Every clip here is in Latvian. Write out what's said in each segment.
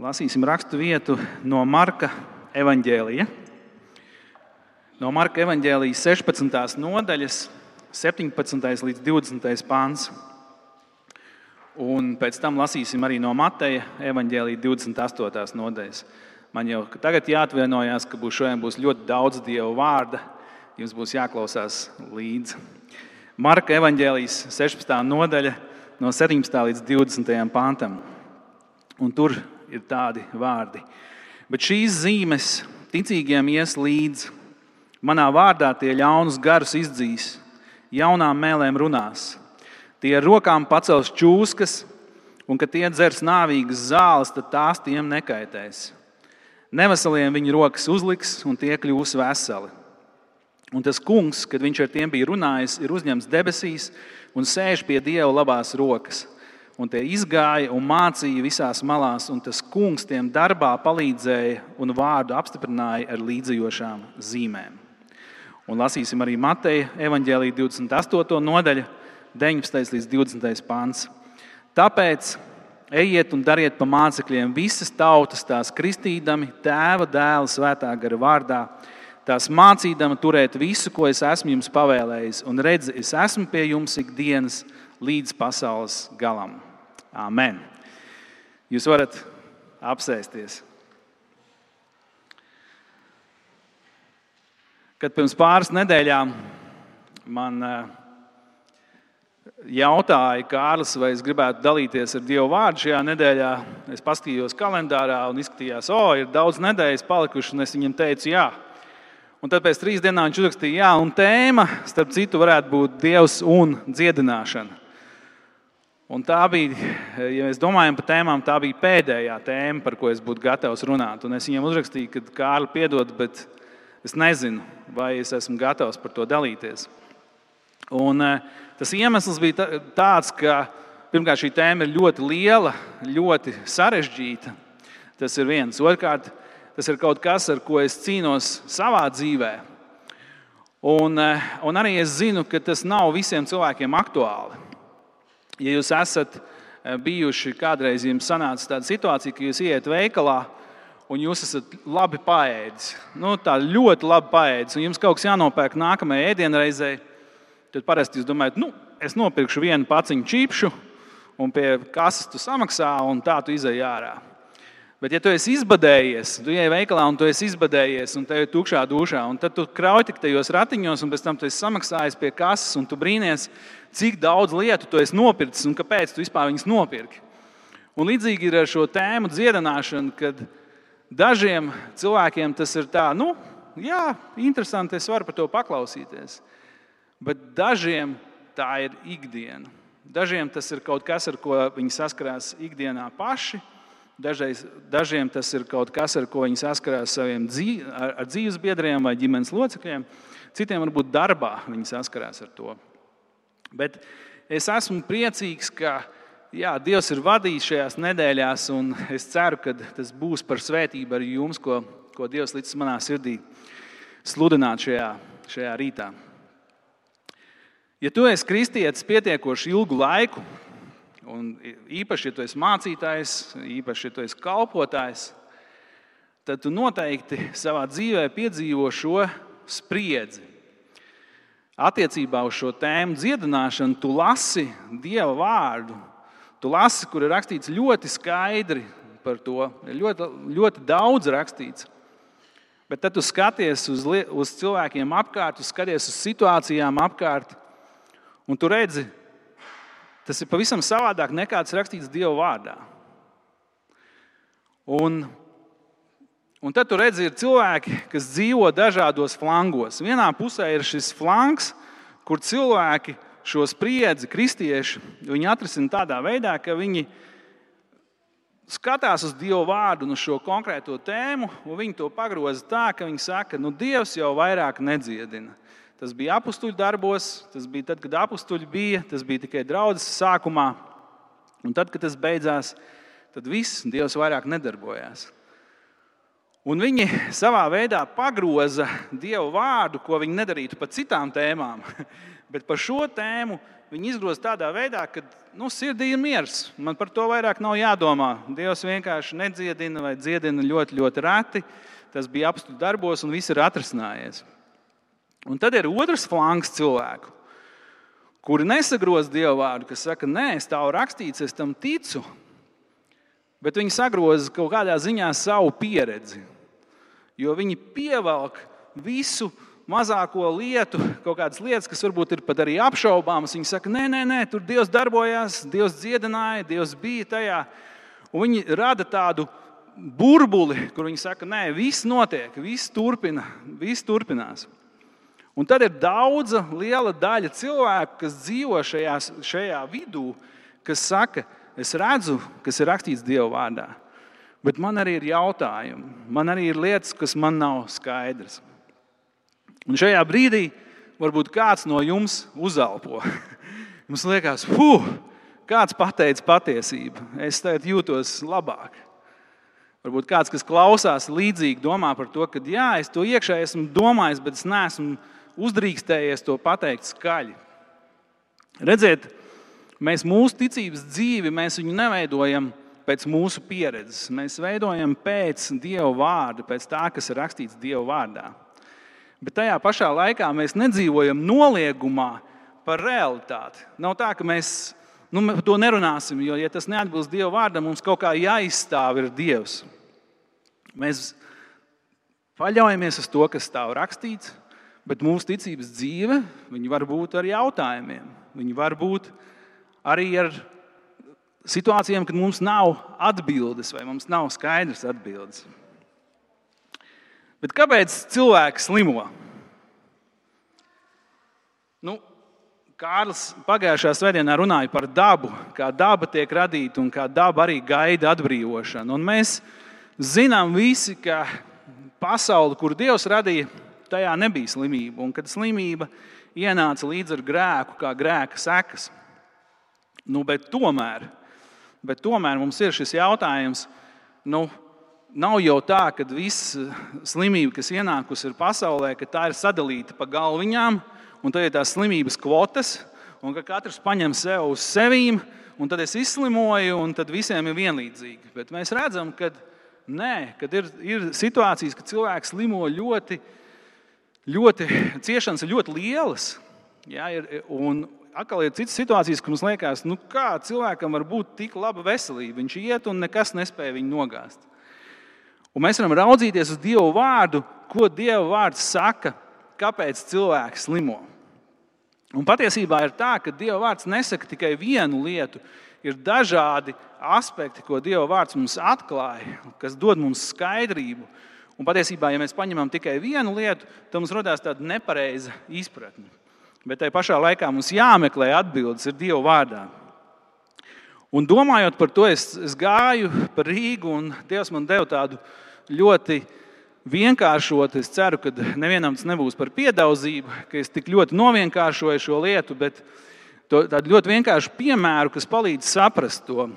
lasīsim rakstu vietu no Marka evaņģēlija. No Marka evaņģēlijas 16. nodaļas, 17. līdz 20. pāns. Un pēc tam lasīsim arī no Mateja evaņģēlīja 28. nodaļas. Man jau tagad jāatvainojas, ka būs šodien būs ļoti daudz dievu vārda. Jums būs jāklausās līdzi. Marka evaņģēlijas 16. nodaļa, no 17. līdz 20. pantam. Un tur ir tādi vārdi. Bet šīs zīmes ticīgiem ies līdzi. Manā vārdā tie ļaunus garus izdzīs, jaunām mēlēm runās. Tie ar rokām pacels čūskas, un kad tie dzers nāvīgas zāles, tad tās tiem nekaitēs. Neveseliem viņa rokas uzliks, un tie kļūs veseli. Un tas kungs, kad viņš ar tiem bija runājis, ir uzņemts debesīs un sēž pie Dieva labās rokas un tie izgāja un mācīja visās malās, un tas kungs tiem darbā palīdzēja un vārdu apstiprināja ar līdzjošām zīmēm. Un lasīsim arī Mateja evaņģēlīja 28. nodaļu, 19. līdz 20. pāns. Tāpēc ejiet un dariet pa mācekļiem visas tautas, tās kristīdami, tēva, dēla, svētā gara vārdā, tās mācīdama turēt visu, ko es esmu jums pavēlējis, un redzi, es esmu pie jums ikdienas līdz pasaules galam. Amen. Jūs varat apsēsties. Kad pirms pāris nedēļām man eh, jautāja Kārlis, vai es gribētu dalīties ar Dievu vārdu šajā nedēļā, es paskatījos kalendārā un izskatījās, o, ir daudz nedēļas palikušas, un es viņam teicu, jā. Un tad pēc trīs dienām viņš uzrakstīja, jā, un tēma, starp citu, varētu būt Dievs un dziedināšana. Un tā bija, ja mēs domājam par tēmām, tā bija pēdējā tēma, par ko es būtu gatavs runāt. Un es viņam uzrakstīju, ka Kārli piedod, bet es nezinu, vai es esmu gatavs par to dalīties. Un, eh, tas iemesls bija tāds, ka pirmkārt šī tēma ir ļoti liela, ļoti sarežģīta. Tas ir viens. Otrkārt, tas ir kaut kas, ar ko es cīnos savā dzīvē. Un, eh, un arī es zinu, ka tas nav visiem cilvēkiem aktuāli. Ja jūs esat eh, bijuši kādreiz, jums sanāca tāda situācija, ka jūs ieiet veikalā un jūs esat labi paēdis, nu, tā ļoti labi paēdis, un jums kaut kas jānopērk nākamajai ēdienreizei, tad parasti jūs domājat, nu, es nopirkšu vienu paciņu čīpšu, un pie kases tu samaksā, un tā tu izai ārā. Bet, ja tu esi izbadējies, tu ej veikalā un tu esi izbadējies, un te ir tukšā dušā, un tad tu krauj tik tajos ratiņos, un pēc tam tu esi samaksājis pie kases, un tu brīnies, cik daudz lietu tu esi nopircis un kāpēc tu vispār viņas nopirki. Un līdzīgi ir ar šo tēmu dziedināšanu, kad dažiem cilvēkiem tas ir tā, nu, jā, interesanti, es varu par to paklausīties. Bet dažiem tā ir ikdiena. Dažiem tas ir kaut kas, ar ko viņi saskarās ikdienā paši Dažreiz, dažiem tas ir kaut kas, ar ko viņi saskarās saviem dzīv, ar, ar dzīves biedriem vai ģimenes locekļiem. Citiem varbūt darbā viņi saskarās ar to. Bet es esmu priecīgs, ka jā, Dievs ir vadījis šajās nedēļās, un es ceru, ka tas būs par svētību arī jums, ko, ko Dievs līdz manā sirdī sludināt šajā, šajā rītā. Ja tu esi kristietis pietiekoši ilgu laiku, Un īpaši, ja tu esi mācītājs, īpaši, ja tu esi kalpotājs, tad tu noteikti savā dzīvē piedzīvo šo spriedzi. Attiecībā uz šo tēmu dziedināšanu, tu lasi Dieva vārdu. Tu lasi, kur ir rakstīts ļoti skaidri par to. Ļoti, ļoti daudz rakstīts. Bet tad tu skaties uz, uz cilvēkiem apkārt, tu skaties uz situācijām apkārt, un tu redzi, Tas ir pavisam savādāk nekā tas rakstīts Dieva vārdā. Un, un tad tur redzi, ir cilvēki, kas dzīvo dažādos flangos. Vienā pusē ir šis flanks, kur cilvēki šo spriedzi, kristieši, viņi atrisina tādā veidā, ka viņi skatās uz Dieva vārdu un uz šo konkrēto tēmu, un viņi to pagroza tā, ka viņi saka, ka nu, Dievs jau vairāk nedziedina. Tas bija apakstuļu darbos, tas bija tad, kad apakstuļi bija, tas bija tikai draudzes sākumā. Un tad, kad tas beidzās, tad viss Dievs vairāk nedarbojās. Un viņi savā veidā pagroza Dievu vārdu, ko viņi nedarītu par citām tēmām. Bet par šo tēmu viņi izgroza tādā veidā, ka nu, sirdī ir miers. Man par to vairāk nav jādomā. Dievs vienkārši nedziedina vai dziedina ļoti, ļoti reti. Tas bija apstu darbos, un viss ir atrisinājies. Un tad ir otrs flanks cilvēku, kuri nesagroz Dieva vārdu, kas saka, nē, es tā rakstīts, es tam ticu bet viņi sagroza kaut kādā ziņā savu pieredzi. Jo viņi pievelk visu mazāko lietu, kaut kādas lietas, kas varbūt ir pat arī apšaubāmas. Viņi saka, nē, nē, nē, tur Dievs darbojās, Dievs dziedināja, Dievs bija tajā. Un viņi rada tādu burbuli, kur viņi saka, nē, viss notiek, viss turpina, viss turpinās. Un tad ir daudza liela daļa cilvēku, kas dzīvo šajā, šajā vidū, kas saka, ka Es redzu, kas ir rakstīts Dieva vārdā, bet man arī ir jautājumi. Man arī ir lietas, kas man nav skaidras. Un šajā brīdī varbūt kāds no jums uzelpo. Jums liekas, fuh, kāds pateica patiesību. Es tagad jūtos labāk. Varbūt kāds, kas klausās līdzīgi, domā par to, ka jā, es to iekšā esmu domājis, bet es neesmu uzdrīkstējies to pateikt skaļi. Redziet, Mēs mūsu ticības dzīvi mēs neveidojam pēc mūsu pieredzes. Mēs veidojam pēc Dieva vārda, pēc tā, kas ir rakstīts Dieva vārdā. Bet tajā pašā laikā mēs nedzīvojam noliegumā par realitāti. Nav tā, ka mēs nu, par to nerunāsim, jo, ja tas neatbilst Dieva vārdam, mums kaut kā jāizstāv ir Dievs. Mēs paļaujamies uz to, kas stāv rakstīts, bet mūsu ticības dzīve var būt ar jautājumiem. Viņa var būt arī ar situācijām, kad mums nav atbildes vai mums nav skaidrs atbildes. Bet kāpēc cilvēks slimo? Nu, Kārlis pagājušajā svētdienā runāja par dabu, kā daba tiek radīta un kā daba arī gaida atbrīvošanu. Un mēs zinām visi, ka pasaule, kur Dievs radīja, tajā nebija slimība. Un kad slimība ienāca līdz ar grēku, kā grēka sekas, Nu, bet, tomēr, bet tomēr mums ir šis jautājums. Nu, nav jau tā, ka viss slimība, kas ienākusi pasaulē, ka tā ir sadalīta pa galviņām, un tad ir tās slimības kvotas, un ka katrs paņem sev uz sevīm, un tad es izslimoju, un tad visiem ir vienlīdzīgi. Bet mēs redzam, ka nē, kad ir, ir situācijas, kad cilvēks slimo ļoti, ļoti, ciešanas ir ļoti lielas. Ja, ir, un, atkal ir citas situācijas, kur mums liekas, nu, kā cilvēkam var būt tik laba veselība. Viņš iet un nekas nespēja viņu nogāzt. Un mēs varam raudzīties uz Dieva vārdu, ko Dieva vārds saka, kāpēc cilvēks slimo. Un patiesībā ir tā, ka Dieva vārds nesaka tikai vienu lietu. Ir dažādi aspekti, ko Dieva vārds mums atklāja, kas dod mums skaidrību. Un patiesībā, ja mēs paņemam tikai vienu lietu, tad mums radās tāda nepareiza izpratne. Bet tajā pašā laikā mums jāmeklē atbildes ir Dieva vārdā. Un domājot par to, es, es gāju pa Rīgu, un Dievs man deva tādu ļoti vienkāršotu. Es ceru, ka nevienam tas nebūs par piedaudzību, ka es tik ļoti novienkāršoju šo lietu, bet to, tādu ļoti vienkāršu piemēru, kas palīdz saprast to.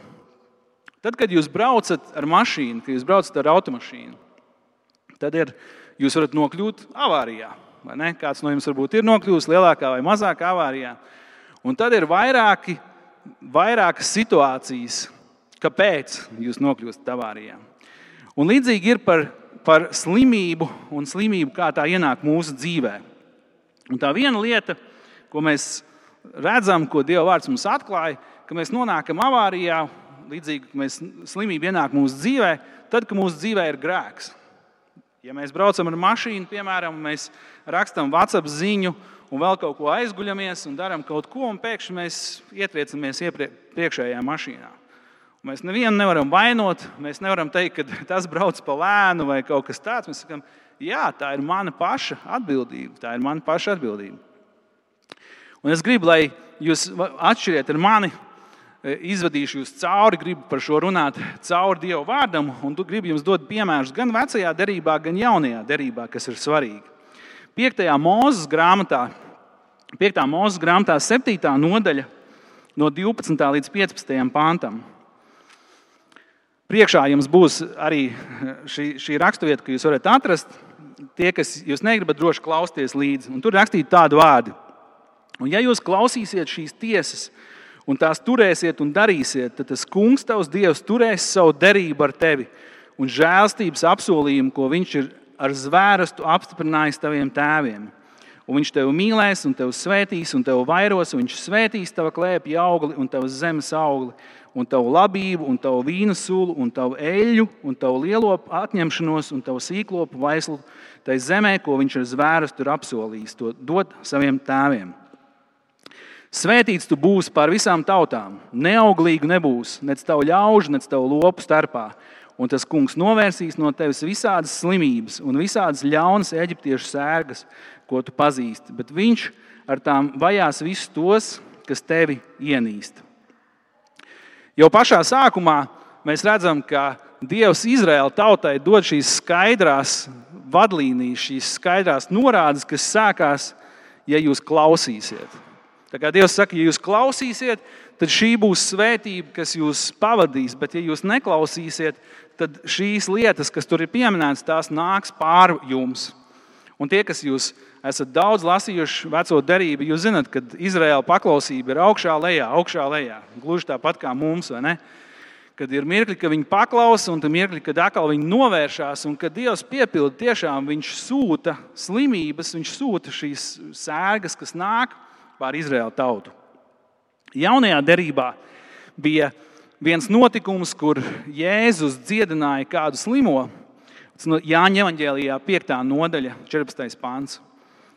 Tad, kad jūs braucat ar mašīnu, kad jūs braucat ar automašīnu, tad ir, jūs varat nokļūt avārijā. Kāds no jums varbūt ir nokļuvis lielākā vai mazākā avārijā. Un tad ir vairāki, vairākas situācijas, kāpēc jūs nokļūstat avārijā. Un līdzīgi ir par, par slimību un slimību, kā tā ienāk mūsu dzīvē. Un tā viena lieta, ko mēs redzam, ko Dieva vārds mums atklāja, ka mēs nonākam avārijā, līdzīgi, mēs, slimība ienāk mūsu dzīvē, tad, kad mūsu dzīvē ir grēks. Ja mēs braucam ar mašīnu, piemēram, mēs rakstām WhatsApp ziņu un vēl kaut ko aizguļamies un darām kaut ko, un pēkšņi mēs ietriecamies iepriekšējā mašīnā. Un mēs nevienu nevaram vainot, mēs nevaram teikt, ka tas brauc pa lēnu vai kaut kas tāds. Mēs sakām, jā, tā ir mana paša atbildība. Tā ir mana paša atbildība. Un es gribu, lai jūs atšķiriet ar mani izvadīšu jūs cauri, gribu par šo runāt cauri Dieva vārdam, un gribu jums dot piemērus gan vecajā derībā, gan jaunajā derībā, kas ir svarīgi. 5. mūzes grāmatā, 5. mūzes grāmatā, 7. nodaļa, no 12. līdz 15. pāntam. Priekšā jums būs arī šī, šī raksturvieta, ko jūs varat atrast. Tie, kas jūs negribat, droši klausieties līdzi. Un tur rakstīts tādu vārdu. Un ja jūs klausīsiet šīs tiesas un tās turēsiet un darīsiet, tad tas kungs, tavs dievs, turēs savu derību ar tevi un žēlstības apsolījumu, ko viņš ir ar zvērstu apstiprinājis taviem tēviem. Un viņš tevi mīlēs, un tevi svētīs, un tevi vairos, un viņš svētīs tavu klēpju augli un tavas zemes augli, un tavu labību, un tavu vīnu sulu, un tavu eļļu, un tavu lielo atņemšanos, un tavu sīklopu vaislu tai zemē, ko viņš ar zvērstu ir apsolījis, to dot saviem tēviem. Svētīts tu būsi pār visām tautām, neauglīgi nebūs nec tavu ļaužu, nec tavu lopu starpā. Un tas kungs novērsīs no tevis visādas slimības un visādas ļaunas eģiptiešu sērgas, ko tu pazīsti. Bet viņš ar tām vajās visus tos, kas tevi ienīst. Jau pašā sākumā mēs redzam, ka Dievs Izraēla tautai dod šīs skaidrās vadlīnijas, šīs skaidrās norādes, kas sākās, ja jūs klausīsiet. Tā kā Dievs saka, ja jūs klausīsiet, tad šī būs svētība, kas jūs pavadīs. Bet, ja jūs neklausīsiet, tad šīs lietas, kas tur ir pieminētas, tās nāks pāri jums. Un tie, kas jūs esat daudz lasījuši veco derību, jūs zinat, ka Izraēla paklausība ir augšā lejā, augšā lejā. Gluži tāpat kā mums, vai ne? Kad ir mirkli, kad viņi paklausa, un tad mirkli, kad atkal viņi novēršās, un kad Dievs piepilda, tiešām viņš sūta slimības, viņš sūta šīs sēgas, kas nāk pār Izraēlu tautu. Jaunajā derībā bija viens notikums, kur Jēzus dziedināja kādu slimo. Tas no Jāņa Evangelijā 5. nodaļa, 14. pāns.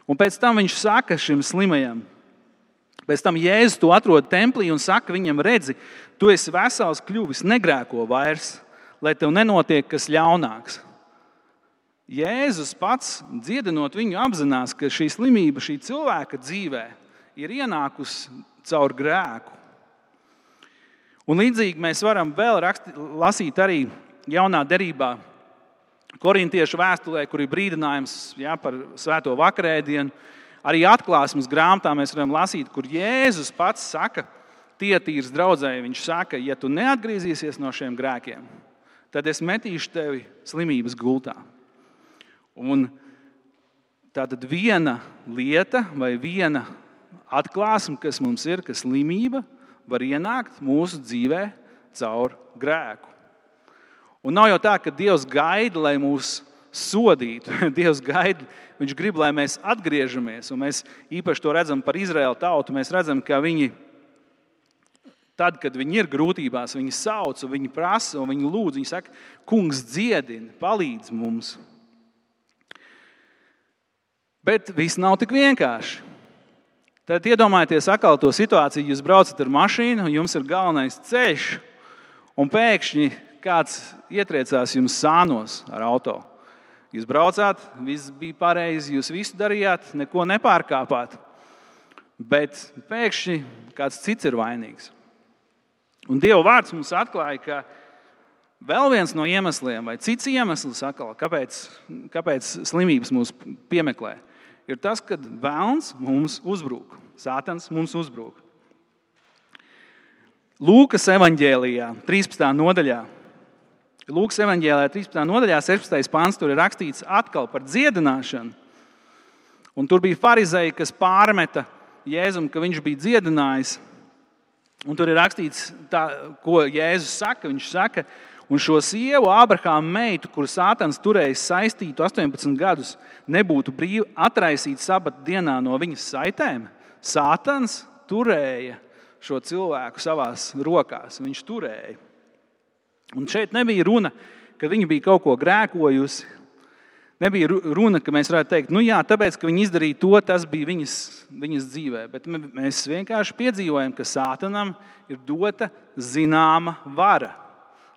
Un pēc tam viņš saka šim slimajam, pēc tam Jēzus to atrod templī un saka viņam, redzi, tu esi vesels kļuvis, negrēko vairs, lai tev nenotiek kas ļaunāks. Jēzus pats dziedinot viņu apzinās, ka šī slimība šī cilvēka dzīvēm ir ienākusi caur grēku. Un līdzīgi mēs varam vēl raksti, lasīt arī jaunā derībā, korintiešu vēstulē, kur ir brīdinājums ja, par svēto vakarēdienu. Arī atklāsmes grāmatā mēs varam lasīt, kur Jēzus pats saka, tietīrs draudzēji, viņš saka, ja tu neatgriezīsies no šiem grēkiem, tad es metīšu tevi slimības gultā. Un tā tad viena lieta vai viena atklāsme, kas mums ir, ka slimība var ienākt mūsu dzīvē caur grēku. Un nav jau tā, ka Dievs gaida, lai mūs sodītu. Dievs gaida, Viņš grib, lai mēs atgriežamies. Un mēs īpaši to redzam par Izraēlu tautu. Mēs redzam, ka viņi, tad, kad viņi ir grūtībās, viņi sauc, viņi prasa un viņi lūdz. Viņi saka, Kungs, dziedini, palīdz mums. Bet viss nav tik vienkārši. Tad iedomājieties atkal to situāciju, jūs braucat ar mašīnu, jums ir galvenais ceļš, un pēkšņi kāds ietriecās jums sānos ar auto. Jūs braucāt, viss bija pareizi, jūs visu darījāt, neko nepārkāpāt. Bet pēkšņi kāds cits ir vainīgs. Un Dieva vārds mums atklāja, ka vēl viens no iemesliem, vai cits iemesls, atkal, kāpēc, kāpēc slimības mūs piemeklē, ir tas, ka vēlns mums uzbrūk. Sātans mums uzbrūk. Lūkas evanģēlijā, 13. nodaļā. Lūkas evanģēlijā, 13. nodaļā, 16. pāns, tur ir rakstīts atkal par dziedināšanu. Un tur bija farizēji, kas pārmeta Jēzum, ka viņš bija dziedinājis. Un tur ir rakstīts, tā, ko Jēzus saka. Viņš saka, ka Un šo sievu, Ābrahāma meitu, kuru Sātans turējis saistītu 18 gadus, nebūtu brīvi atraisīt sabata dienā no viņas saitēm. Sātans turēja šo cilvēku savās rokās. Viņš turēja. Un šeit nebija runa, ka viņa bija kaut ko grēkojusi. Nebija runa, ka mēs varētu teikt, nu jā, tāpēc, ka viņi izdarīja to, tas bija viņas, viņas dzīvē. Bet mēs vienkārši piedzīvojam, ka Sātanam ir dota zināma vara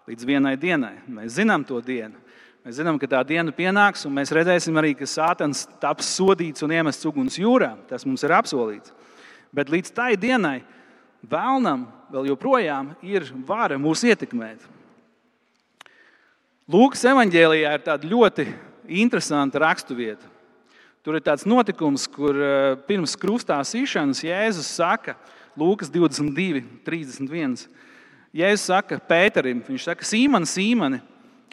līdz vienai dienai. Mēs zinām to dienu. Mēs zinām, ka tā diena pienāks, un mēs redzēsim arī, ka Sātans taps sodīts un iemests uguns jūrā. Tas mums ir apsolīts. Bet līdz tai dienai vēlnam vēl joprojām ir vara mūs ietekmēt. Lūkas evanģēlijā ir tāda ļoti interesanta raksturvieta. Tur ir tāds notikums, kur eh, pirms krustā sīšanas Jēzus saka, Lūkas 22, 31. Jēzus saka Pēterim, viņš saka, Sīmani, Sīmani,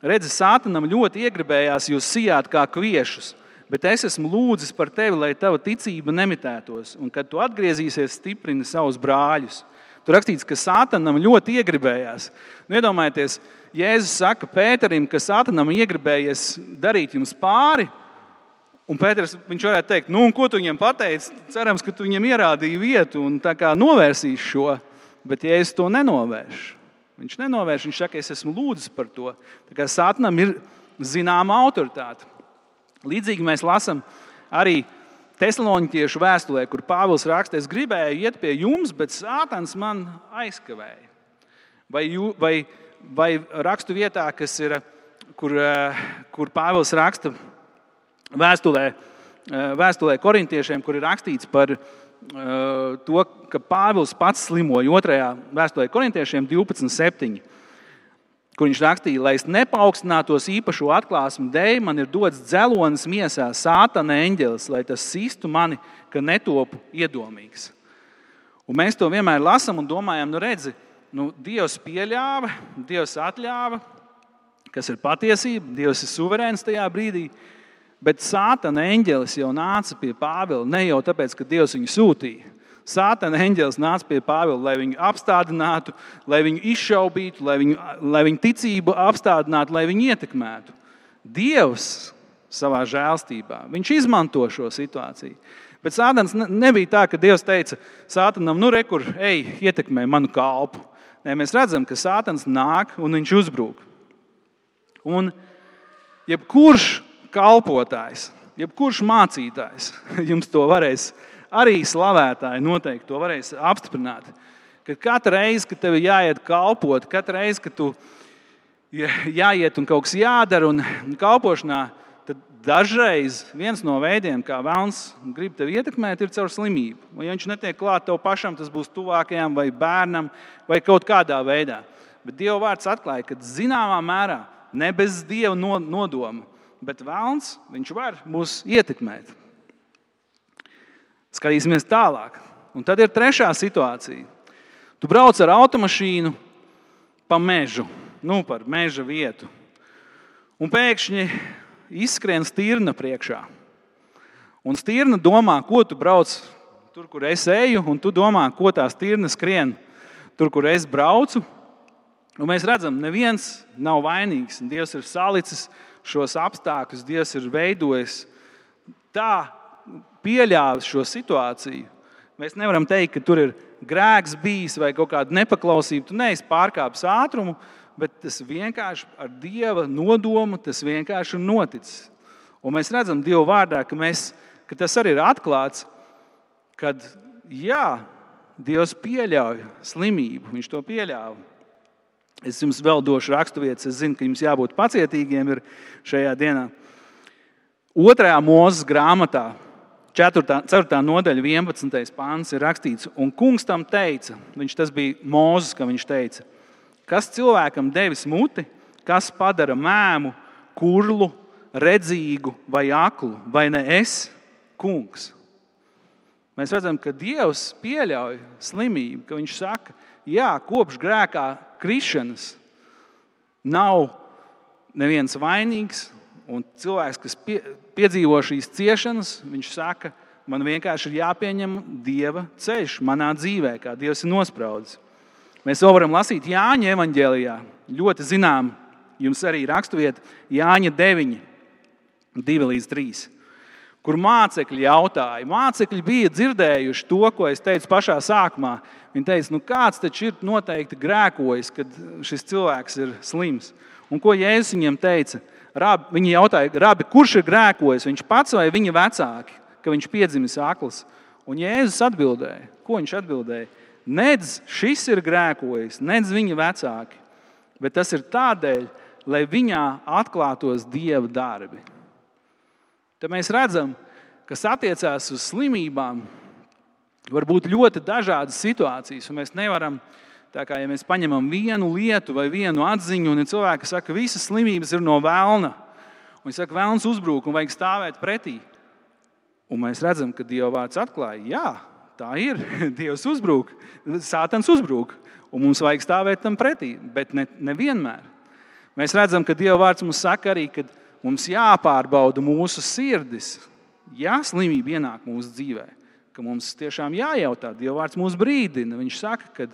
redzi, Sātanam ļoti iegribējās jūs sijāt kā kviešus, bet es esmu lūdzis par tevi, lai tava ticība nemitētos, un kad tu atgriezīsies, stiprini savus brāļus. Tur rakstīts, ka Sātanam ļoti iegribējās. Nu, iedomājieties, Jēzus saka Pēterim, ka Sātanam iegribējies darīt jums pāri. Un Pēters viņš varētu teikt, nu, ko tu viņam pateici? Cerams, ka tu viņam ierādīji vietu un novērsīs šo. Bet Jēzus to nenovērš. Viņš nenovērš, viņš saka, es esmu lūdzis par to. Tā kā Sātanam ir zināma autoritāte. Līdzīgi mēs lasām arī Tesloniķiešu vēstulē, kur Pāvils raksta, es gribēju iet pie jums, bet Sātans man aizkavēja. Vai, jū, vai, vai rakstu vietā, kas ir, kur, kur Pāvils raksta vēstulē, vēstulē korintiešiem, kur ir rakstīts par eh, to, ka Pāvils pats slimoja otrajā vēstulē korintiešiem 12.7 kur viņš rakstīja, lai es nepaukstinātos īpašo atklāsmu dēļ, man ir dots dzelonis miesā, sātana eņģelis, lai tas sistu mani, ka netopu iedomīgs. Un mēs to vienmēr lasām un domājam, nu redzi, nu, Dievs pieļāva, Dievs atļāva, kas ir patiesība, Dievs ir suverēns tajā brīdī. Bet sātana eņģelis jau nāca pie Pāvila ne jau tāpēc, ka Dievs viņu sūtīja, Sātana eņģēlis nāca pie Pāvila, lai viņu apstādinātu, lai viņu izšaubītu, lai viņu, lai viņu ticību apstādinātu, lai viņu ietekmētu. Dievs savā žēlstībā izmanto šo situāciju. Bet Sātans nebija tā, ka Dievs teica Sātanam, nu, rekur, ej, ietekmē manu kalpu. Nē, mēs redzam, ka Sātans nāk un viņš uzbrūk. Un jebkurš kalpotājs, jebkurš mācītājs jums to varēs arī slavētāji noteikti to varēs apstiprināt. Ka katru reizi, kad tev jāiet kalpot, katru reizi, kad tu jāiet un kaut kas jādara un kalpošanā, tad dažreiz viens no veidiem, kā vēlams grib tevi ietekmēt, ir caur slimību. Un, ja viņš netiek klāt tev pašam, tas būs tuvākajam vai bērnam vai kaut kādā veidā. Bet Dieva vārds atklāja, ka zināmā mērā ne bez Dieva nodoma, bet vēlams viņš var mūs ietekmēt. Skatīsimies tālāk. Un tad ir trešā situācija. Tu brauc ar automašīnu pa mežu, nu, par meža vietu. Un pēkšņi izskrien stirna priekšā. Un stirna domā, ko tu brauc tur, kur es eju, un tu domā, ko tā stirna skrien tur, kur es braucu. Un mēs redzam, ka neviens nav vainīgs. Dievs ir salicis šos apstākļus, Dievs ir veidojis tā, pieļāvis šo situāciju, mēs nevaram teikt, ka tur ir grēks bijis vai kaut kāda nepaklausība. Tu neesi pārkāpis ātrumu, bet tas vienkārši ar dieva nodomu tas vienkārši ir noticis. Un mēs redzam Dieva vārdā, ka, mēs, ka tas arī ir atklāts, kad jā, Dievs pieļauj slimību, Viņš to pieļāva. Es jums vēl došu raksturvietas, es zinu, ka jums jābūt pacietīgiem šajā dienā. Otrajā mūzes grāmatā, 4. 4. nodaļa, 11. pāns ir rakstīts, un kungs tam teica, viņš tas bija Mozus, ka viņš teica, kas cilvēkam devis muti, kas padara mēmu, kurlu, redzīgu vai aklu, vai ne es, kungs. Mēs redzam, ka Dievs pieļauj slimību, ka Viņš saka, jā, kopš grēkā krišanas nav neviens vainīgs, Un cilvēks, kas pie, piedzīvo šīs ciešanas, viņš saka, man vienkārši ir jāpieņem Dieva ceļš manā dzīvē, kā Dievs ir nospraudis. Mēs vēl varam lasīt Jāņa evanģēlijā. Ļoti zinām, jums arī raksturvieta Jāņa 9, 2 līdz 3. Kur mācekļi jautāja, mācekļi bija dzirdējuši to, ko es teicu pašā sākumā. Viņi teica, nu kāds taču ir noteikti grēkojis, kad šis cilvēks ir slims. Un ko Jēzus viņiem teica? Rābi, viņi jautāja, Rābi, kurš ir grēkojis, viņš pats vai viņa vecāki, ka viņš piedzimis akls. Un Jēzus atbildēja, ko viņš atbildēja? Nedz šis ir grēkojis, nedz viņa vecāki, bet tas ir tādēļ, lai viņā atklātos dieva darbi. Tad mēs redzam, kas attiecās uz slimībām, var būt ļoti dažādas situācijas, mēs nevaram kā ja mēs paņemam vienu lietu vai vienu atziņu, un ja cilvēki saka, ka visas slimības ir no vēlna, viņi saka, ka vēlns uzbrūk un vajag stāvēt pretī. Un mēs redzam, ka Dieva vārds atklāja, jā, tā ir. Dievs uzbrūk, Sātans uzbrūk, un mums vajag stāvēt tam pretī, bet ne, nevienmēr. Mēs redzam, ka Dieva vārds mums saka arī, ka mums jāpārbauda mūsu sirdis, ja slimība ienāk mūsu dzīvē, ka mums tiešām jājautā. Dieva vārds mūs brīdina. Viņš saka, ka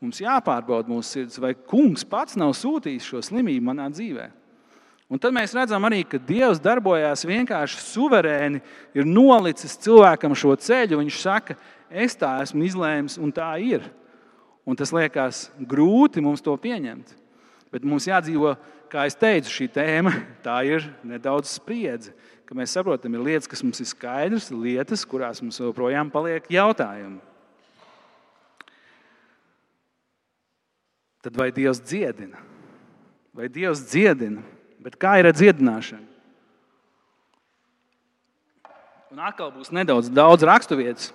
mums jāpārbauda mūsu sirdis, vai kungs pats nav sūtījis šo slimību manā dzīvēm. Un tad mēs redzam arī, ka Dievs darbojās vienkārši suverēni, ir nolicis cilvēkam šo ceļu. Viņš saka, es tā esmu izlēmis, un tā ir. Un tas liekas grūti mums to pieņemt. Bet mums jādzīvo, kā jau teicu, šī tēma ir nedaudz spriedzi. Mēs saprotam, ir lietas, kas mums ir skaidras, lietas, kurās mums joprojām paliek jautājumi. Tad vai Dievs dziedina? Vai Dievs dziedina? Bet kā ir ar dziedināšanu? Un atkal būs nedaudz daudz raksturvietas,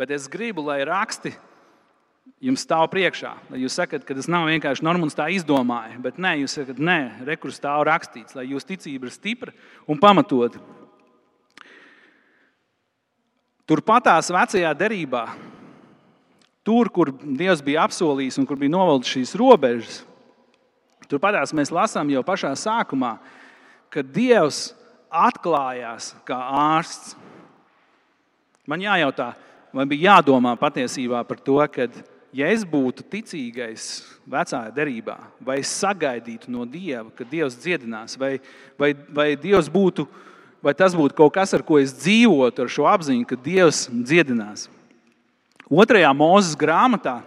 bet es gribu, lai raksti jums stāv priekšā. Lai jūs sakat, ka tas nav vienkārši Normons tā izdomāja, bet nē, jūs sakat, nē, rekur stāv rakstīts, lai jūsu ticība ir stipra un pamatota. Turpatās vecajā derībā, tur, kur Dievs bija apsolījis un kur bija novalcis šīs robežas, Turpatās mēs lasām jau pašā sākumā, ka Dievs atklājās kā ārsts. Man jājautā, vai bija jādomā patiesībā par to, ka, ja es būtu ticīgais vecajā derībā, vai es sagaidītu no Dieva, ka Dievs dziedinās, vai, vai, vai, Dievs būtu, vai tas būtu kaut kas, ar ko es dzīvotu, ar šo apziņu, ka Dievs dziedinās. Otrajā mūzes grāmatā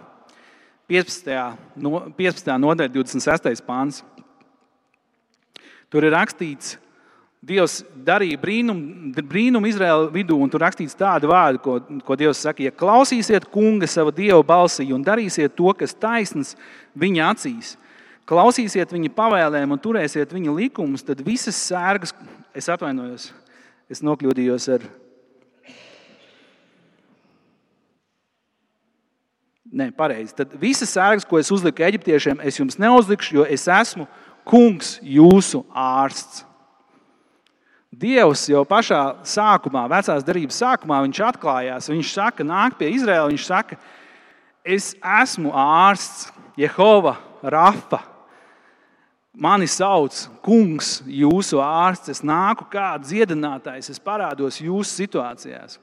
15. No, 15. nodaļa, 26. pāns. Tur ir rakstīts, Dievs darīja brīnumu brīnum Izraēla vidū, un tur rakstīts tādu vārdu, ko, ko Dievs saka: Ja klausīsiet kunga sava dieva balsī un darīsiet to, kas taisns viņa acīs, klausīsiet viņa pavēlēm un turēsiet viņa likumus, tad visas sērgas, es atvainojos, es nokļūdījos ar Nē, pareizi. Tad visas sērgas, ko es uzliku eģiptiešiem, es jums neuzlikšu, jo es esmu kungs, jūsu ārsts. Dievs jau pašā sākumā, vecās darbības sākumā, viņš atklājās. Viņš saka, nāk pie Izraēla. Viņš saka, es esmu ārsts, Jehova, Rafa. Mani sauc kungs, jūsu ārsts. Es nāku kā dziedinātājs, es parādos jūsu situācijās.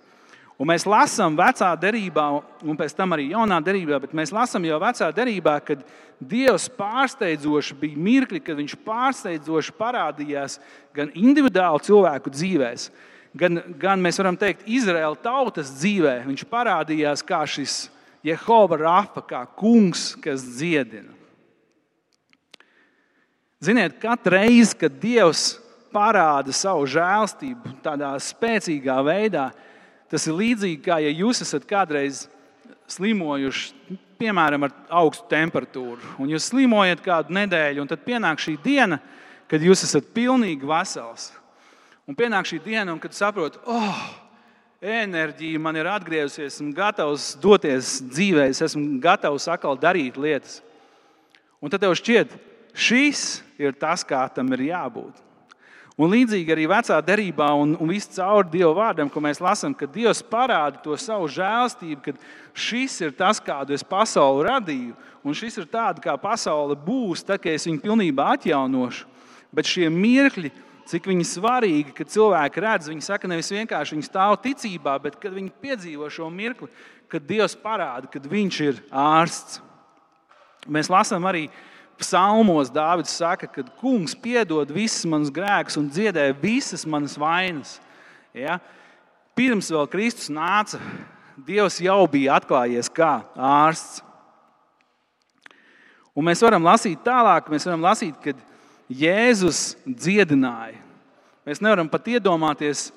Un mēs lasām vecā derībā, un pēc tam arī jaunā derībā, bet mēs lasām jau vecā derībā, kad Dievs pārsteidzoši bija mirkļi, kad viņš pārsteidzoši parādījās gan individuāli cilvēku dzīvēm, gan, gan mēs varam teikt, Izraēla tautas dzīvē. Viņš parādījās kā šis Jehova Rafa, kā kungs, kas dziedina. Ziniet, katru reizi, kad Dievs parāda savu žēlstību tādā spēcīgā veidā, Tas ir līdzīgi kā ja jūs esat kādreiz slimojuši, piemēram, ar augstu temperatūru, un jūs slimojat kādu nedēļu, un tad pienāk šī diena, kad jūs esat pilnīgi vesels. Un pienāk šī diena, kad saprotat, oh, enerģija man ir atgriezusies, esmu gatavs doties dzīvē, es esmu gatavs atkal darīt lietas. Un tad tev šķiet, šis ir tas, kā tam ir jābūt. Un līdzīgi arī vecā derībā un, un viss caur Dieva vārdam, ko mēs lasām, ka Dievs parāda to savu žēlstību, ka šis ir tas, kādu es pasauli radīju, un šis ir tāds, kā pasaule būs, tad, kad es viņu pilnībā atjaunošu. Bet šie mirkļi, cik viņi svarīgi, kad cilvēki redz, viņi saka, nevis vienkārši viņi stāv ticībā, bet kad viņi piedzīvo šo mirkli, kad Dievs parāda, ka Viņš ir ārsts. Mēs lasām arī Psalmos Dārvids saka, ka kungs piedod visas manas grēkus un dziedē visas manas vainas. Ja? Pirms vēl Kristus nāca, Dievs jau bija atklājies kā ārsts. Un mēs varam lasīt tālāk, mēs varam lasīt, ka Jēzus dziedināja. Mēs nevaram pat iedomāties,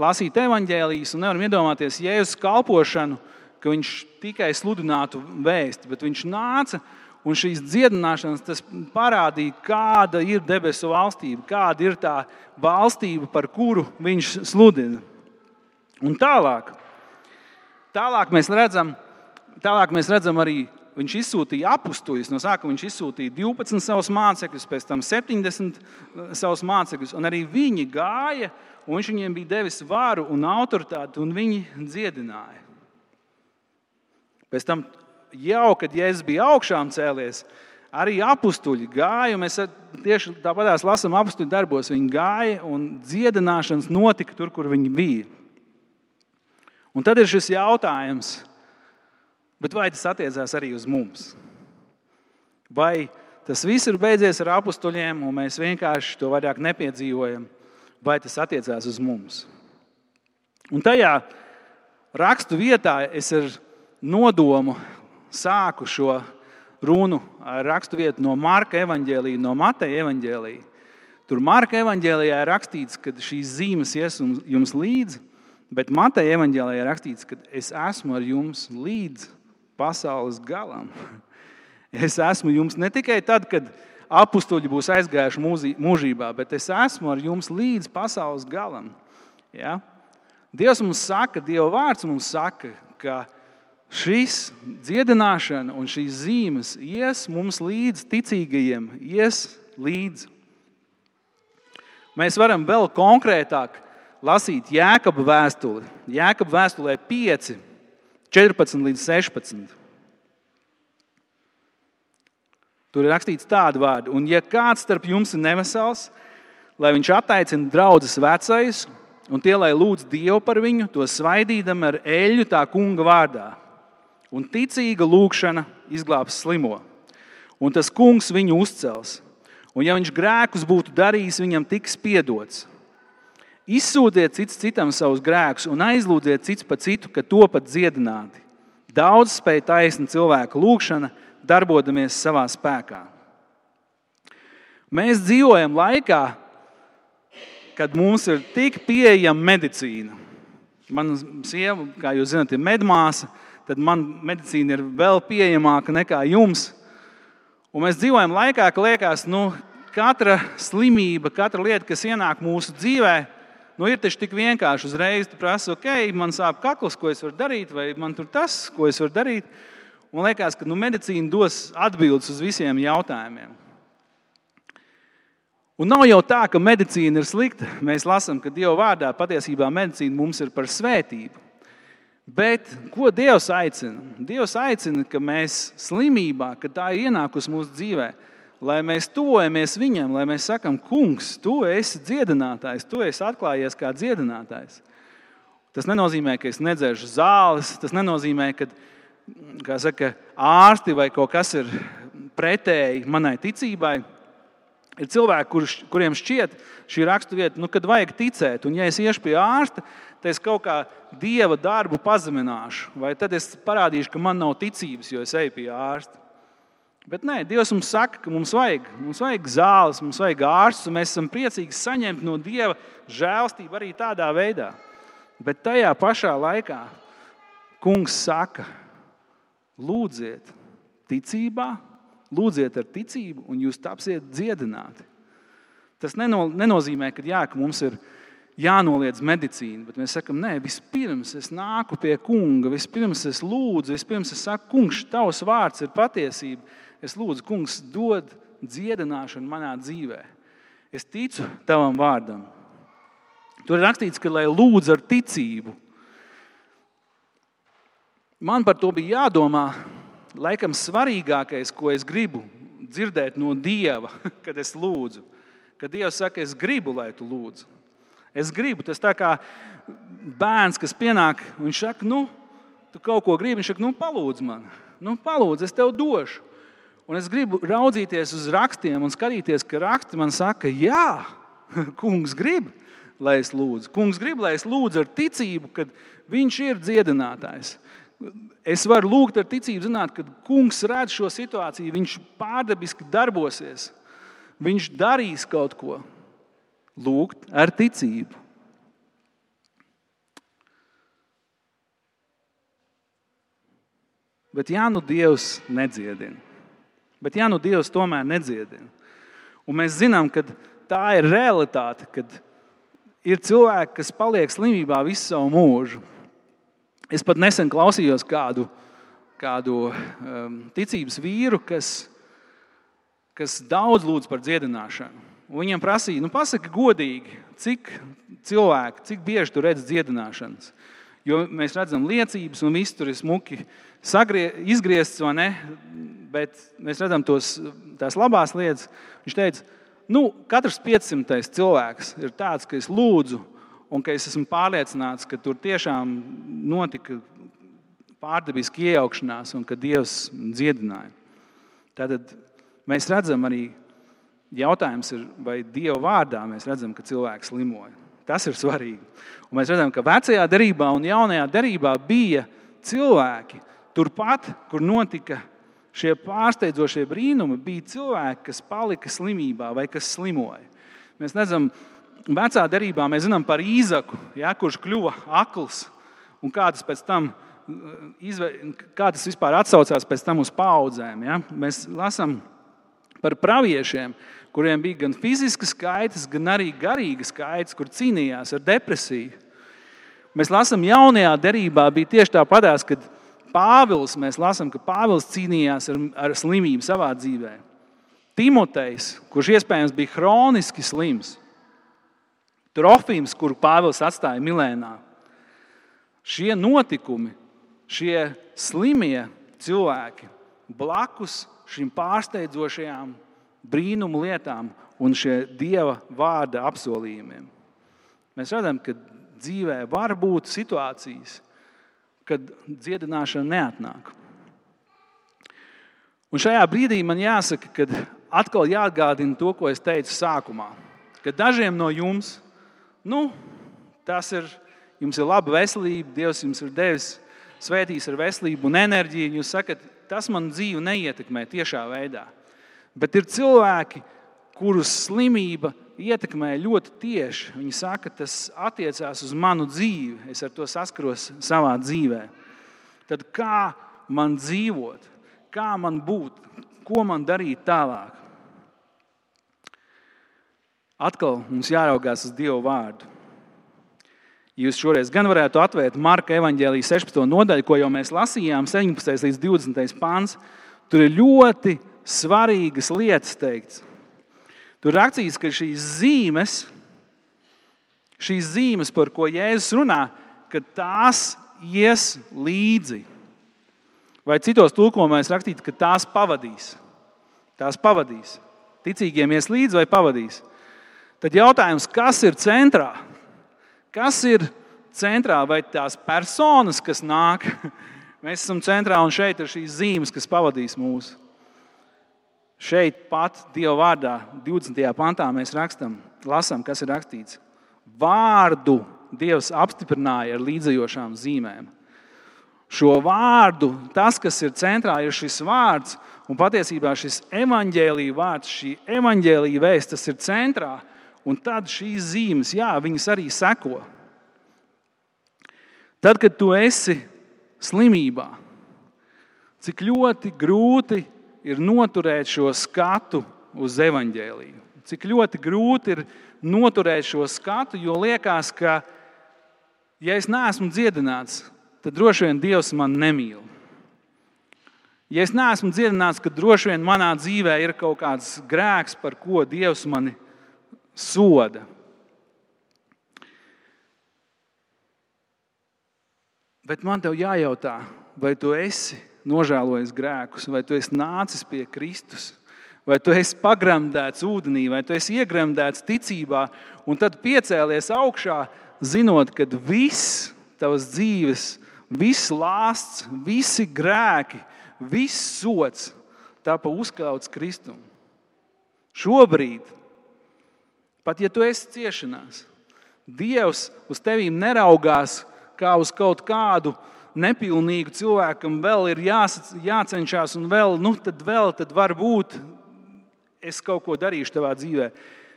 lasīt evaņģēlijas, un nevaram iedomāties Jēzus kalpošanu, ka viņš tikai sludinātu vēstu, bet viņš nāca Un šīs dziedināšanas parādīja, kāda ir debesu valstība, kāda ir tā valstība, par kuru viņš sludina. Un tālāk, tālāk, mēs, redzam, tālāk mēs redzam arī, viņš izsūtīja apstuļus. No sākuma viņš izsūtīja 12 savus mācekļus, pēc tam 70 savus mācekļus, arī viņi gāja, un viņš viņiem bija devis varu un autoritāti, un viņi dziedināja. Pēc tam, jau kad Jēzus bija augšām cēlies, arī apstuļi gāja. Mēs tieši tāpatās lasām apstuļu darbos. Viņi gāja un dziedināšanas notika tur, kur viņi bija. Un tad ir šis jautājums, vai tas attiecās arī uz mums? Vai tas viss ir beidzies ar apstuļiem, un mēs vienkārši to vairāk nepiedzīvojam, vai tas attiecās uz mums? Un tajā rakstu vietā es ar nodomu sāku šo runu ar raksturvietu no Marka evanģēlīja, no Mateja evanģēlīja. Tur Marka evanģēlijā ir rakstīts, ka šīs zīmes ies jums līdzi, bet Mateja evanģēlijā ir rakstīts, ka es esmu ar jums līdz pasaules galam. Es esmu jums ne tikai tad, kad apstuļi būs aizgājuši mūžībā, bet es esmu ar jums līdz pasaules galam. Ja? Dievs mums saka, Dieva vārds mums saka, ka šis dziedināšana un šīs zīmes ies mums līdz ticīgajiem, ies līdzi. Mēs varam vēl konkrētāk lasīt Jēkabā vēstuli. Jēkabā vēstulē 5, 14 līdz 16. Tur ir rakstīts tādu vārdu, un ja kāds starp jums ir nevesels, lai viņš attaicina draugus vecais, un tie, lai lūdz Dievu par viņu, to svaidīdam ar eļļu tā kunga vārdā un ticīga lūkšana izglābs slimo. Un tas kungs viņu uzcels. Un, ja viņš grēkus būtu darījis, viņam tiks piedots. Izsūtiet cits citam savus grēkus un aizlūdziet cits pa citu, ka to pat dziedināti. Daudz spēj taisna cilvēka lūgšana, darbodamies savā spēkā. Mēs dzīvojam laikā, kad mums ir tik pieejama medicīna. Mana sieva, kā jūs zināt, ir medmāsa tad man medicīna ir vēl pieejamāka nekā jums. Un mēs dzīvojam laikā, ka liekas, nu, katra slimība, katra lieta, kas ienāk mūsu dzīvē, nu, ir taču tik vienkārši. Uzreiz tu prasa, ok, man sāp kakls, ko es varu darīt, vai man tur tas, ko es varu darīt. Un liekas, ka nu, medicīna dos atbildes uz visiem jautājumiem. Un nav jau tā, ka medicīna ir slikta. Mēs lasām, ka Dieva vārdā patiesībā medicīna mums ir par svētību. Bet ko Dievs aicina? Dievs aicina, ka mēs slimībā, kad tā ir ienākusi mūsu dzīvē, lai mēs tuvojamies viņam, lai mēs sakam, kungs, tu esi dziedinātājs, tu esi atklājies kā dziedinātājs. Tas nenozīmē, ka es nedzeršu zāles, tas nenozīmē, ka saka, ārsti vai kaut kas ir pretēji manai ticībai. Ir cilvēki, kur, kuriem šķiet šī raksturvieta, nu, kad vajag ticēt, un ja es iešu pie ārsta, tad es kaut kā dieva darbu pazemināšu, vai tad es parādīšu, ka man nav ticības, jo es eju pie ārsta. Bet nē, Dievs mums saka, ka mums vajag, mums vajag zāles, mums vajag ārstus, un mēs esam priecīgi saņemt no Dieva žēlstību arī tādā veidā. Bet tajā pašā laikā Kungs saka, lūdziet ticībā, lūdziet ar ticību, un jūs tapsiet dziedināti. Tas neno, nenozīmē, ka, jā, ka mums ir jānoliedz medicīna, bet mēs sakām, nē, vispirms es nāku pie kunga, vispirms es lūdzu, vispirms es saku, kungs, tavs vārds ir patiesība. Es lūdzu, kungs, dod dziedināšanu manā dzīvē. Es ticu tavam vārdam. Tur ir rakstīts, ka lai lūdzu ar ticību. Man par to bija jādomā laikam svarīgākais, ko es gribu dzirdēt no Dieva, kad es lūdzu. Kad Dievs saka, es gribu, lai tu lūdzu. Es gribu, tas tā kā bērns, kas pienāk, viņš saka, nu, tu kaut ko gribi, viņš saka, nu, palūdz man, nu, palūdz, es tev došu. Un es gribu raudzīties uz rakstiem un skatīties, ka raksti man saka, jā, kungs grib, lai es lūdzu. Kungs grib, lai es lūdzu ar ticību, ka viņš ir dziedinātājs. Es varu lūgt ar ticību, zināt, ka kungs redz šo situāciju, viņš pārdabiski darbosies, viņš darīs kaut ko. Lūgt ar ticību. Bet ja nu Dievs nedziedina, bet ja nu Dievs tomēr nedziedina, un mēs zinām, ka tā ir realitāte, kad ir cilvēki, kas paliek slimībā visu savu mūžu, Es pat nesen klausījos kādu, kādu um, ticības vīru, kas, kas daudz lūdz par dziedināšanu. Un viņam prasīja, nu, pasaki godīgi, cik cilvēki, cik bieži tu redz dziedināšanas. Jo mēs redzam liecības, un viss tur ir smuki sagrie, izgriezts, vai ne? Bet mēs redzam tos, tās labās lietas. Viņš teica, nu, katrs 500 cilvēks ir tāds, ka es lūdzu, un ka es esmu pārliecināts, ka tur tiešām notika pārdabiska iejaukšanās un ka Dievs dziedināja. Tad mēs redzam arī, jautājums ir, vai Dieva vārdā mēs redzam, ka cilvēks slimoja. Tas ir svarīgi. Un mēs redzam, ka vecajā derībā un jaunajā derībā bija cilvēki, turpat, kur notika šie pārsteidzošie brīnumi, bija cilvēki, kas palika slimībā vai kas slimoja. Mēs redzam, vecā derībā mēs zinām par īzaku, ja, kurš kļuva akls un kā tas pēc tam izve, kā tas vispār atsaucās pēc tam uz paudzēm. Ja? Mēs lasām par praviešiem, kuriem bija gan fizisks skaists, gan arī garīgs skaists, kur cīnījās ar depresiju. Mēs lasām, jaunajā derībā bija tieši tāpatās, kad Pāvils, mēs lasām, ka Pāvils cīnījās ar, ar slimību savā dzīvē. Timotejs, kurš iespējams bija hroniski slims, Trofīms, kuru Pāvils atstāja Milēnā. Šie notikumi šie slimie cilvēki blakus šīm pārsteidzošajām brīnumu lietām un šie dieva vārda apsolījumiem. Mēs redzam, ka dzīvē var būt situācijas, kad dziedināšana neatnāk. Un šajā brīdī man jāsaka, ka atkal jāatgādina to, ko es teicu sākumā. Ka dažiem no jums, nu, tas ir, jums ir laba veselība, Dievs jums ir devis svētīs ar veselību un enerģiju. Jūs sakat, tas man dzīvi neietekmē tiešā veidā. Bet ir cilvēki, kurus slimība ietekmē ļoti tieši. Viņi saka, tas attiecās uz manu dzīvi, es ar to saskaros savā dzīvē. Tad kā man dzīvot, kā man būt, ko man darīt tālāk? Atkal mums jāraugās uz Dieva vārdu. Jūs šoreiz gan varētu atvērt Marka evanģēlijas 16. nodaļu, ko jau mēs lasījām, 17. līdz 20. pāns. Tur ir ļoti svarīgas lietas teikts. Tur rakstīts, ka šīs zīmes, šīs zīmes, par ko Jēzus runā, ka tās ies līdzi. Vai citos tulkojumos rakstīts, ka tās pavadīs. Tās pavadīs. Ticīgiem ies līdzi vai pavadīs. Tad jautājums, kas ir centrā? Kas ir centrā? Vai tās personas, kas nāk, mēs esam centrā un šeit ir šīs zīmes, kas pavadīs mūs. Šeit pat Dieva vārdā, 20. pantā, mēs rakstam, lasām, kas ir rakstīts. Vārdu Dievs apstiprināja ar līdzējošām zīmēm. Šo vārdu, tas, kas ir centrā, ir šis vārds, un patiesībā šis evaņģēlīja vārds, šī evaņģēlīja vēsts, tas ir centrā. Un tad šīs zīmes, jā, viņas arī seko. Tad, kad tu esi slimībā, cik ļoti grūti ir noturēt šo skatu uz evaņģēliju. Cik ļoti grūti ir noturēt šo skatu, jo liekas, ka, ja es neesmu dziedināts, tad droši vien Dievs man nemīl. Ja es neesmu dziedināts, tad droši vien manā dzīvē ir kaut kāds grēks, par ko Dievs mani soda. Bet man te jājautā, vai tu esi nožēlojis grēkus, vai tu esi nācis pie Kristus, vai tu esi pagremdēts ūdenī, vai tu esi iegremdēts ticībā, un tad piecēlies augšā, zinot, ka viss tavas dzīves, viss lāsts, visi grēki, viss sots tāpa uzkrauts Kristum. Šobrīd Pat ja tu esi ciešanās, Dievs uz tevi neraugās kā uz kaut kādu nepilnīgu cilvēku, kam vēl ir jāsac, jācenšas, un vēl, nu, tad vēl, tad varbūt es kaut ko darīšu tavā dzīvē.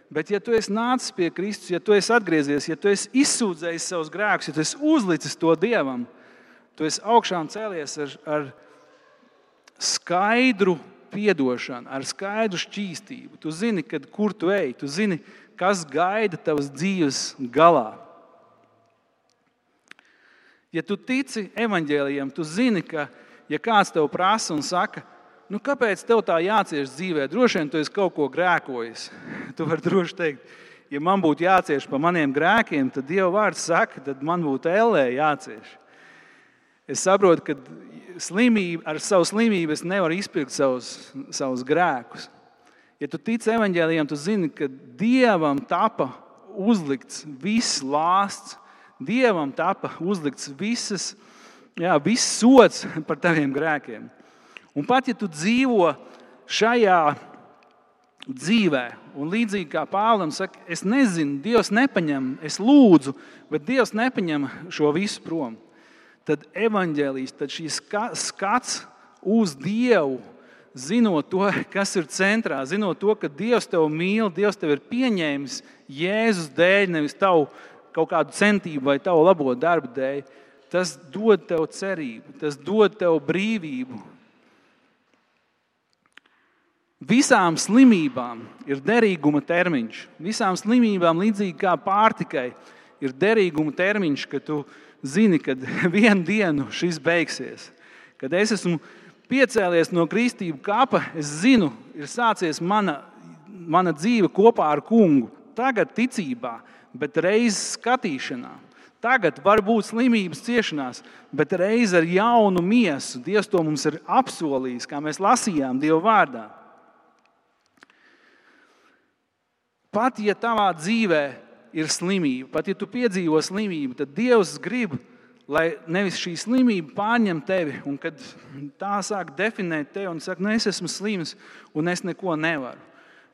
Bet, ja tu esi nācis pie Kristus, ja tu esi atgriezies, ja tu esi izsūdzējis savus grēkus, ja tu esi uzlicis to Dievam, tu esi augšām cēlies ar, ar skaidru atdošanu, ar skaidru šķīstību. Tu zini, kad, kur tu ej, tu zini, kas gaida tavas dzīves galā. Ja tu tici evaņģēlījiem, tu zini, ka, ja kāds tev prasa un saka, nu, kāpēc tev tā jācieš dzīvē, droši vien tu esi kaut ko grēkojis. Tu vari droši teikt, ja man būtu jācieš par maniem grēkiem, tad Dieva vārds saka, tad man būtu ellē jācieš. Es saprotu, ka slimība, ar savu slimību es nevaru izpirkt savus, savus grēkus. Ja tu tici evaņģēlījumam, tu zini, ka Dievam tapa uzlikts viss lāsts, Dievam tapa uzlikts visas, jā, viss sots par taviem grēkiem. Un pat ja tu dzīvo šajā dzīvē, un līdzīgi kā Pāvils saka, es nezinu, Dievs nepaņem, es lūdzu, bet Dievs nepaņem šo visu prom. Tad evanģēlijas, tad šīs skats uz Dievu, zinot to, kas ir centrā, zinot to, ka Dievs tevi mīl, Dievs tevi ir pieņēmis Jēzus dēļ, nevis tavu kaut kādu centību vai tavu labo darbu dēļ. Tas dod tev cerību, tas dod tev brīvību, Visām slimībām ir derīguma termiņš. Visām slimībām, līdzīgi kā pārtikai, ir derīguma termiņš, ka tu zini, ka vienu dienu šis beigsies. Kad es esmu piecēlies no kristību kapa, es zinu, ir sācies mana, mana dzīve kopā ar kungu. Tagad ticībā, bet reizes skatīšanā. Tagad var būt slimības ciešanās, bet reiz ar jaunu miesu. Dievs to mums ir apsolījis, kā mēs lasījām Dieva vārdā. Pat ja tavā dzīvē ir slimība, pat ja tu piedzīvo slimību, tad Dievs grib, lai nevis šī slimība pārņem tevi, un kad tā sāk definēt tevi un saka, nu es esmu slims un es neko nevaru.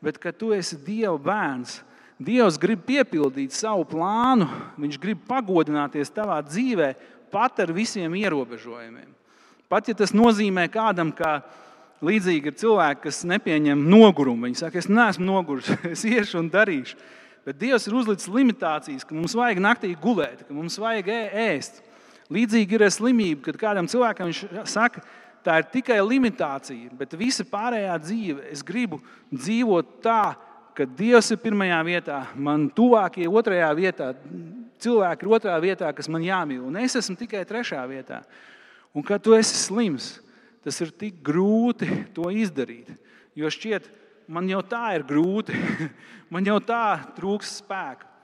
Bet, kad tu esi Dieva bērns, Dievs grib piepildīt savu plānu, Viņš grib pagodināties tavā dzīvē pat ar visiem ierobežojumiem. Pat ja tas nozīmē kādam, ka Līdzīgi ir cilvēki, kas nepieņem nogurumu. Viņi saka, es neesmu noguris, es iešu un darīšu. Bet Dievs ir uzlicis limitācijas, ka mums vajag naktī gulēt, ka mums vajag ēst. Līdzīgi ir ar slimību, kad kādam cilvēkam viņš saka, tā ir tikai limitācija, bet visa pārējā dzīve es gribu dzīvot tā, ka Dievs ir pirmajā vietā, man tuvākie otrajā vietā, cilvēki ir otrā vietā, kas man jāmīl, un es esmu tikai trešā vietā. Un kad tu esi slims, tas ir tik grūti to izdarīt. Jo šķiet, man jau tā ir grūti, man jau tā trūks spēka.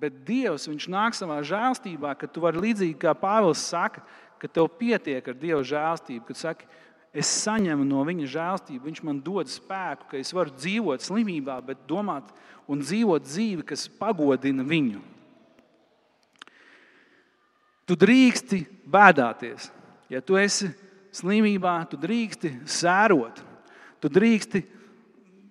Bet Dievs nāk savā žēlstībā, ka tu vari līdzīgi kā Pāvils saka, ka tev pietiek ar Dieva žēlstību. Kad saki, es saņemu no viņa žēlstību, viņš man dod spēku, ka es varu dzīvot slimībā, bet domāt un dzīvot dzīvi, kas pagodina viņu. Tu drīksti bēdāties. Ja tu esi slimībā, tu drīksti sērot. Tu drīksti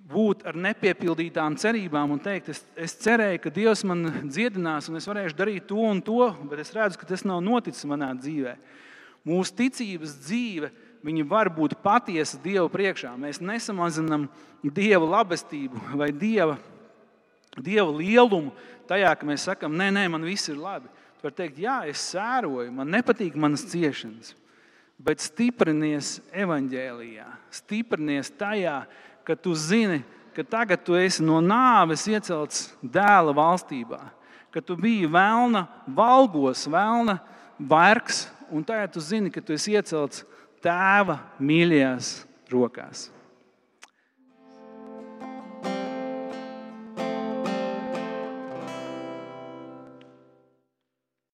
būt ar nepiepildītām cerībām un teikt, es, es cerēju, ka Dievs man dziedinās un es varēšu darīt to un to, bet es redzu, ka tas nav noticis manā dzīvē. Mūsu ticības dzīve var būt patiesa Dieva priekšā. Mēs nesamazinām Dieva labestību vai Dieva, Dieva lielumu tajā, ka mēs sakām, nē, nē, man viss ir labi. Tu vari teikt, jā, es sēroju, man nepatīk manas ciešanas bet stiprinies evaņģēlijā, stiprinies tajā, ka tu zini, ka tagad tu esi no nāves iecelts dēla valstībā, ka tu biji vēlna valgos, vēlna vergs, un tagad tu zini, ka tu esi iecelts tēva mīļajās rokās.